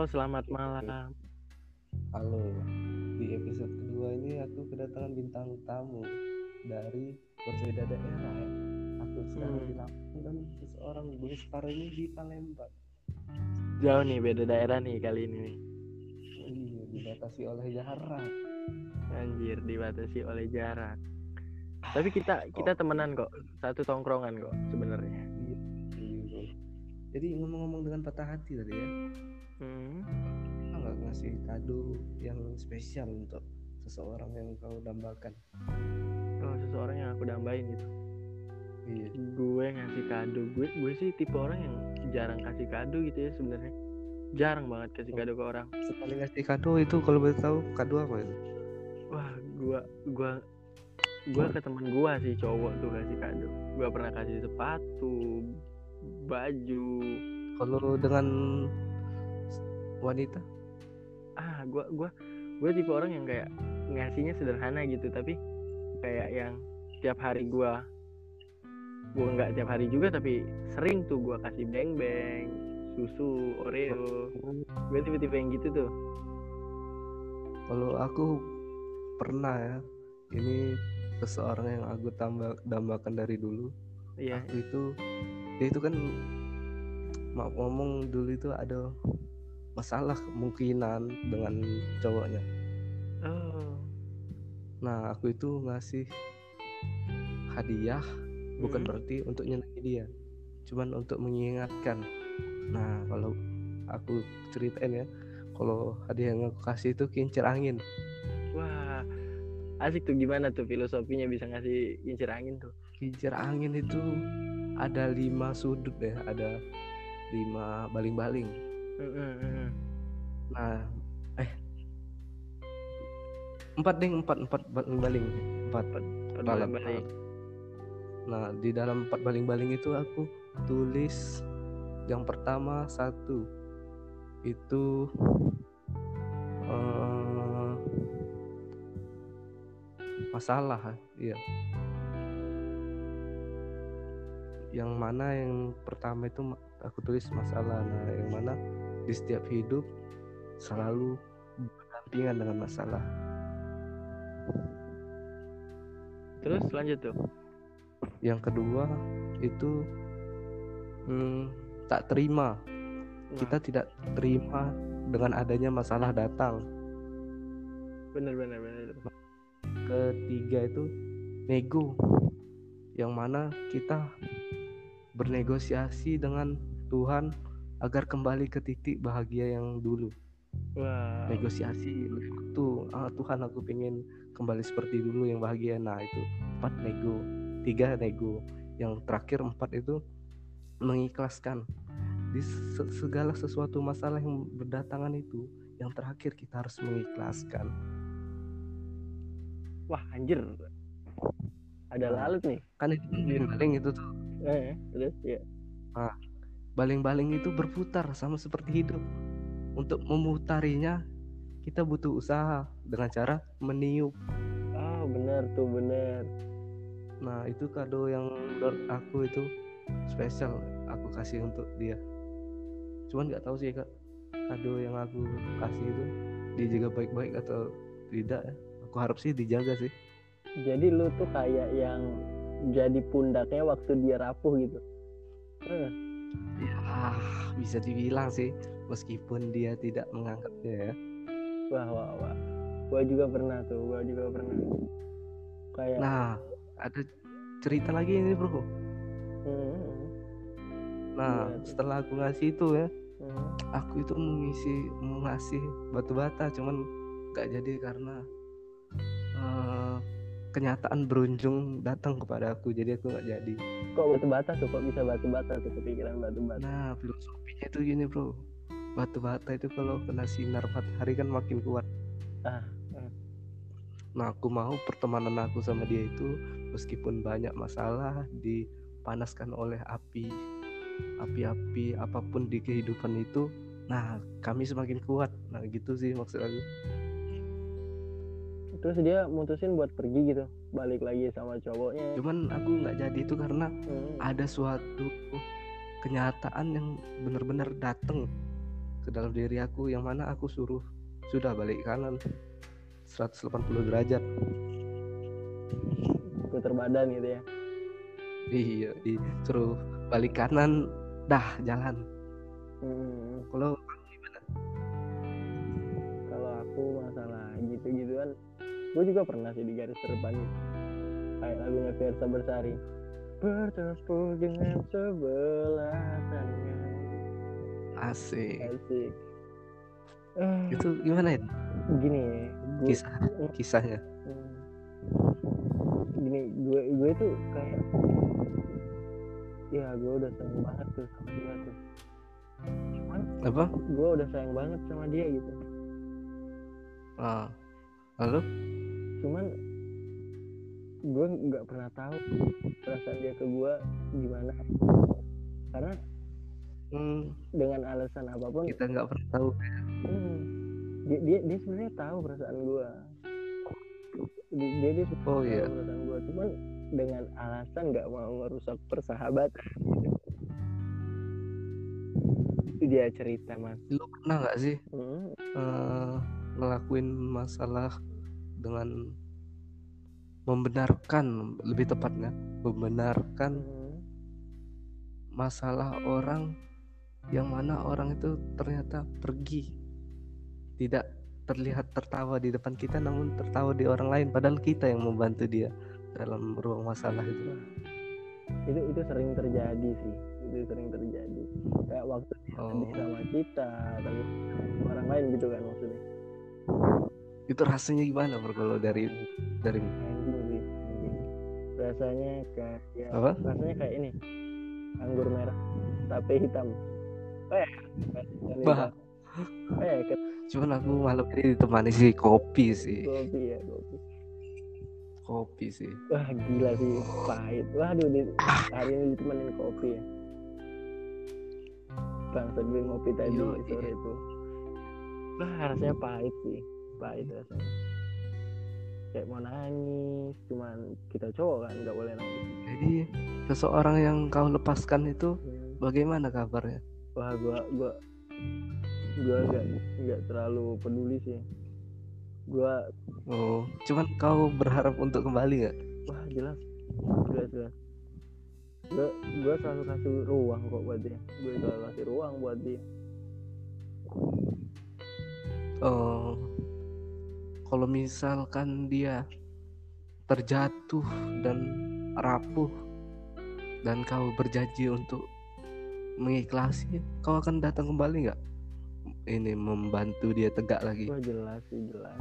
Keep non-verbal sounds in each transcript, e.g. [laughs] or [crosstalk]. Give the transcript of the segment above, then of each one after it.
Halo, selamat malam. Halo, di episode kedua ini aku kedatangan bintang tamu dari berbeda daerah. ya. Aku sekarang Hmm. di Lampung dan seseorang Buristar ini di Palembang. Jauh nih, beda daerah nih kali ini nih. Iya, dibatasi oleh jarak. Anjir, dibatasi oleh jarak. Tapi kita kita temenan kok, satu tongkrongan kok sebenarnya. Iya. iya. Jadi ngomong-ngomong dengan patah hati tadi ya, Hmm. nggak ngasih kado yang spesial untuk seseorang yang kau dambakan. Oh, seseorang yang aku dambain gitu. Iya. Gue ngasih kado. Gue gue sih tipe orang yang jarang kasih kado gitu ya sebenarnya. Jarang banget kasih kado ke orang. Sekali ngasih kado itu kalau boleh tahu kado apa itu? Wah, gua gua gua ke teman gua sih cowok tuh kasih kado. Gua pernah kasih sepatu, baju. Kalau dengan wanita? Ah, gua gua gua tipe orang yang kayak ngasihnya sederhana gitu, tapi kayak yang tiap hari gua gua nggak tiap hari juga tapi sering tuh gua kasih beng-beng, susu, Oreo. Gue tipe-tipe yang gitu tuh. Kalau aku pernah ya, ini seseorang yang aku tambah dambakan dari dulu. Iya. Aku itu dia itu kan maaf ngomong dulu itu ada masalah kemungkinan dengan cowoknya. Oh. Nah, aku itu ngasih hadiah bukan Hmm. berarti untuk nyenangi dia, cuman untuk mengingatkan. Nah, kalau aku ceritain ya, kalau hadiah yang aku kasih itu kincir angin. Wah. Asik tuh gimana tuh filosofinya bisa ngasih kincir angin tuh. Kincir angin itu ada lima sudut ya, ada lima baling-baling. Nah, eh empat deh, empat empat baling-baling, empat. Balap. balik. Nah, di dalam empat baling-baling itu aku tulis yang pertama satu itu eh, masalah, iya. Yang mana yang pertama itu aku tulis masalah, nah yang mana di setiap hidup selalu berdampingan dengan masalah. Terus lanjut tuh. Yang kedua itu hmm, tak terima Nah, kita tidak terima dengan adanya masalah datang. bener bener bener. Ketiga itu nego, yang mana kita bernegosiasi dengan Tuhan agar kembali ke titik bahagia yang dulu. Wah. Negosiasi waktu ah, Tuhan aku pengen kembali seperti dulu yang bahagia. Nah itu empat nego, tiga nego, yang terakhir empat itu mengikhlaskan di se- segala sesuatu masalah yang berdatangan itu yang terakhir kita harus mengikhlaskan Wah anjir. Ada Nah. lalut nih. kan itu baling-baling itu tuh Eh, terus ya. Baling-baling itu berputar sama seperti hidup. Untuk memutarinya kita butuh usaha dengan cara meniup. Oh bener tuh bener. nah itu kado yang menurut aku itu spesial aku kasih untuk dia. Cuman nggak tahu sih kak kado yang aku kasih itu dijaga baik-baik atau tidak ya. Aku harap sih dijaga sih. Jadi lu tuh kayak yang jadi pundaknya waktu dia rapuh gitu. Ya bisa dibilang sih meskipun dia tidak menganggapnya ya wah wah wah. Gua juga pernah tuh. Gua juga pernah. Kayak. nah ada cerita lagi ini bro Hmm, nah tuh? setelah aku ngasih itu ya hmm. aku itu mengisi mau ngasih batu bata cuman nggak jadi karena kenyataan berujung datang kepada aku jadi aku nggak jadi Kok batu bata tuh? Kok bisa batu bata tuh kepikiran batu bata? nah filosofinya itu gini bro batu bata itu kalau kena sinar matahari kan makin kuat Ah, ah. nah aku mau pertemanan aku sama dia itu meskipun banyak masalah dipanaskan oleh api api-api apa pun di kehidupan itu nah kami semakin kuat nah gitu sih maksud aku Terus dia mutusin buat pergi gitu, balik lagi sama cowoknya. cuman aku nggak jadi itu karena Hmm. ada suatu kenyataan yang benar-benar datang ke dalam diri aku yang mana aku suruh sudah balik kanan 180 derajat. Putar badan gitu ya. Iya disuruh balik kanan dah jalan. Hmm, kalau kalau aku masalah gitu-gituan gue juga pernah sih di garis terdepan gitu. kayak lagunya Versa Bersari. Bertepuk dengan sebelah tangan asik. Asik. Eh, itu gimana ya? Gini gue kisah. Kisahnya. Hmm. gini gue gue tuh kayak ya gue udah sayang banget tuh sama dia tuh. Cuman apa? gue udah sayang banget sama dia gitu. Ah. lalu cuman gue nggak pernah tahu perasaan dia ke gue gimana. Karena hmm, dengan alasan apa pun kita nggak pernah tahu hmm, dia dia, dia sebenarnya tahu perasaan gue dia dia, dia oh tahu iya perasaan gue cuman dengan alasan nggak mau merusak persahabatan. Itu dia cerita mas. Lu pernah nggak sih Hmm, eh, ngelakuin masalah dengan membenarkan lebih tepatnya membenarkan masalah orang yang mana orang itu ternyata pergi. Tidak terlihat tertawa di depan kita namun tertawa di orang lain. Padahal kita yang membantu dia dalam ruang masalah itu. Itu itu sering terjadi sih. Itu sering terjadi. Kayak waktu dia Oh. sama kita tapi orang lain gitu kan maksudnya itu rasanya gimana bro kalau dari dari rasanya kayak ya, apa? rasanya kayak ini anggur merah tape hitam. Eh Bah. eh cuman aku malam ini ditemani sih kopi sih. Kopi ya kopi. Kopi sih. Wah gila sih pahit. Waduh di, hari ini ditemenin kopi ya. Bangsa gue ngopi tadi Yo, sore iya. itu. Wah rasanya pahit sih pahit rasanya. Kayak mau nangis cuman kita cowok kan nggak boleh nangis. Jadi seseorang yang kau lepaskan itu Hmm. bagaimana kabarnya? Wah gua gua gua nggak nggak terlalu peduli sih. Gua oh cuman kau berharap untuk kembali nggak? Wah jelas. Jelas jelas. Gua gua selalu kasih ruang kok buat dia. Gua selalu kasih ruang buat dia. Oh kalau misalkan dia terjatuh dan rapuh dan kau berjanji untuk mengikhlasi kau akan datang kembali nggak? Ini membantu dia tegak lagi. Wah jelas sih jelas.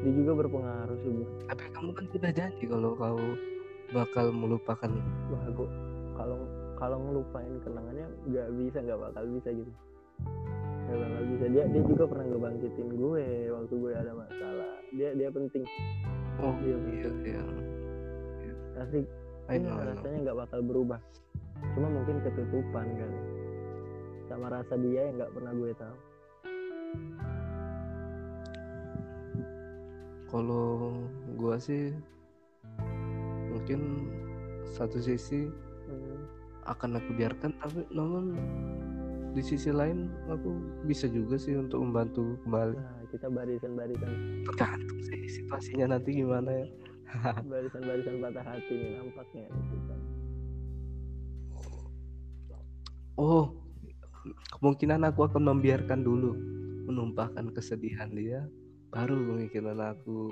Dia juga berpengaruh sih gua tapi kamu kan sudah janji kalau kau bakal melupakan. Wah kalau kalau ngelupain kenangannya nggak bisa nggak bakal bisa gitu nggak bakal bisa. Dia dia juga pernah ngebangkitin gue waktu gue ada masalah. Dia dia penting. Oh Iya, iya iya. Pasti I Iya, know, I know. rasanya nggak bakal berubah. Cuma mungkin ketutupan kali. Sama rasa dia yang nggak pernah gue tahu. Kalau gua sih mungkin satu sisi Hmm, akan aku biarkan tapi namun di sisi lain aku bisa juga sih untuk membantu kembali. Nah kita barisan barisan tergantung sih situasinya nanti gimana ya. [laughs] Barisan barisan patah hati nih nampaknya. Gitu kan. oh kemungkinan aku akan membiarkan dulu menumpahkan kesedihan dia baru kemungkinan aku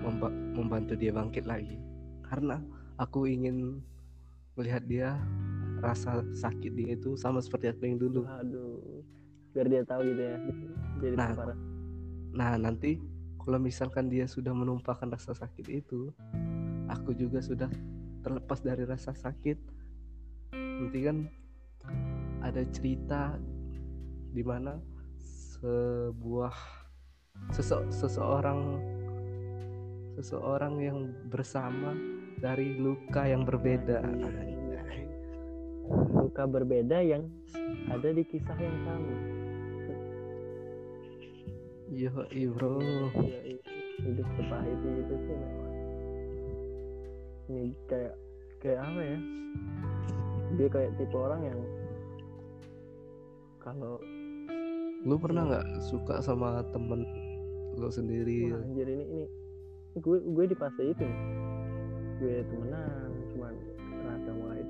memba- membantu dia bangkit lagi. Karena aku ingin melihat dia rasa sakit dia itu sama seperti aku yang dulu aduh biar dia tahu gitu ya jadi Nah, parah Nah, nanti kalau misalkan dia sudah menumpahkan rasa sakit itu, aku juga sudah terlepas dari rasa sakit. Nanti kan ada cerita di mana sebuah sese- seseorang seseorang yang bersama dari luka yang berbeda. Luka berbeda yang ada di kisah yang sama. Yo, bro. ya, hidup sepahit itu sih memang. Ini kayak kayak apa ya? Dia kayak tipe orang yang kalau lu pernah nggak suka sama temen lu sendiri? Wah, anjir ini ini. Gue gue di fase itu nih. gue temenan cuman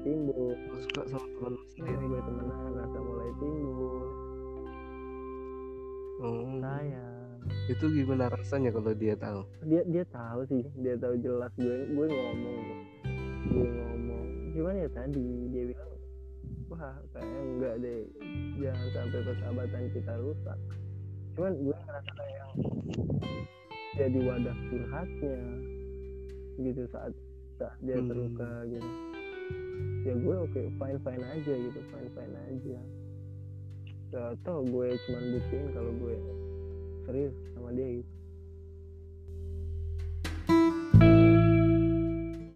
timbul. Suka sama Iya, sendiri gue temenan rasa mulai timbul. Hmm, sayang. Itu gimana rasanya kalau dia tahu? Dia dia tahu sih dia tahu jelas. Gue gue ngomong gue ngomong. Cuman ya tadi dia bilang wah kayaknya enggak deh. Jangan sampai persahabatan kita rusak. Cuman gue ngerasa kayak jadi wadah curhatnya gitu saat saat dia Hmm. terluka gitu ya gue oke fine fine aja gitu fine fine aja. Gak tau gue cuman buktiin kalau gue serius sama dia gitu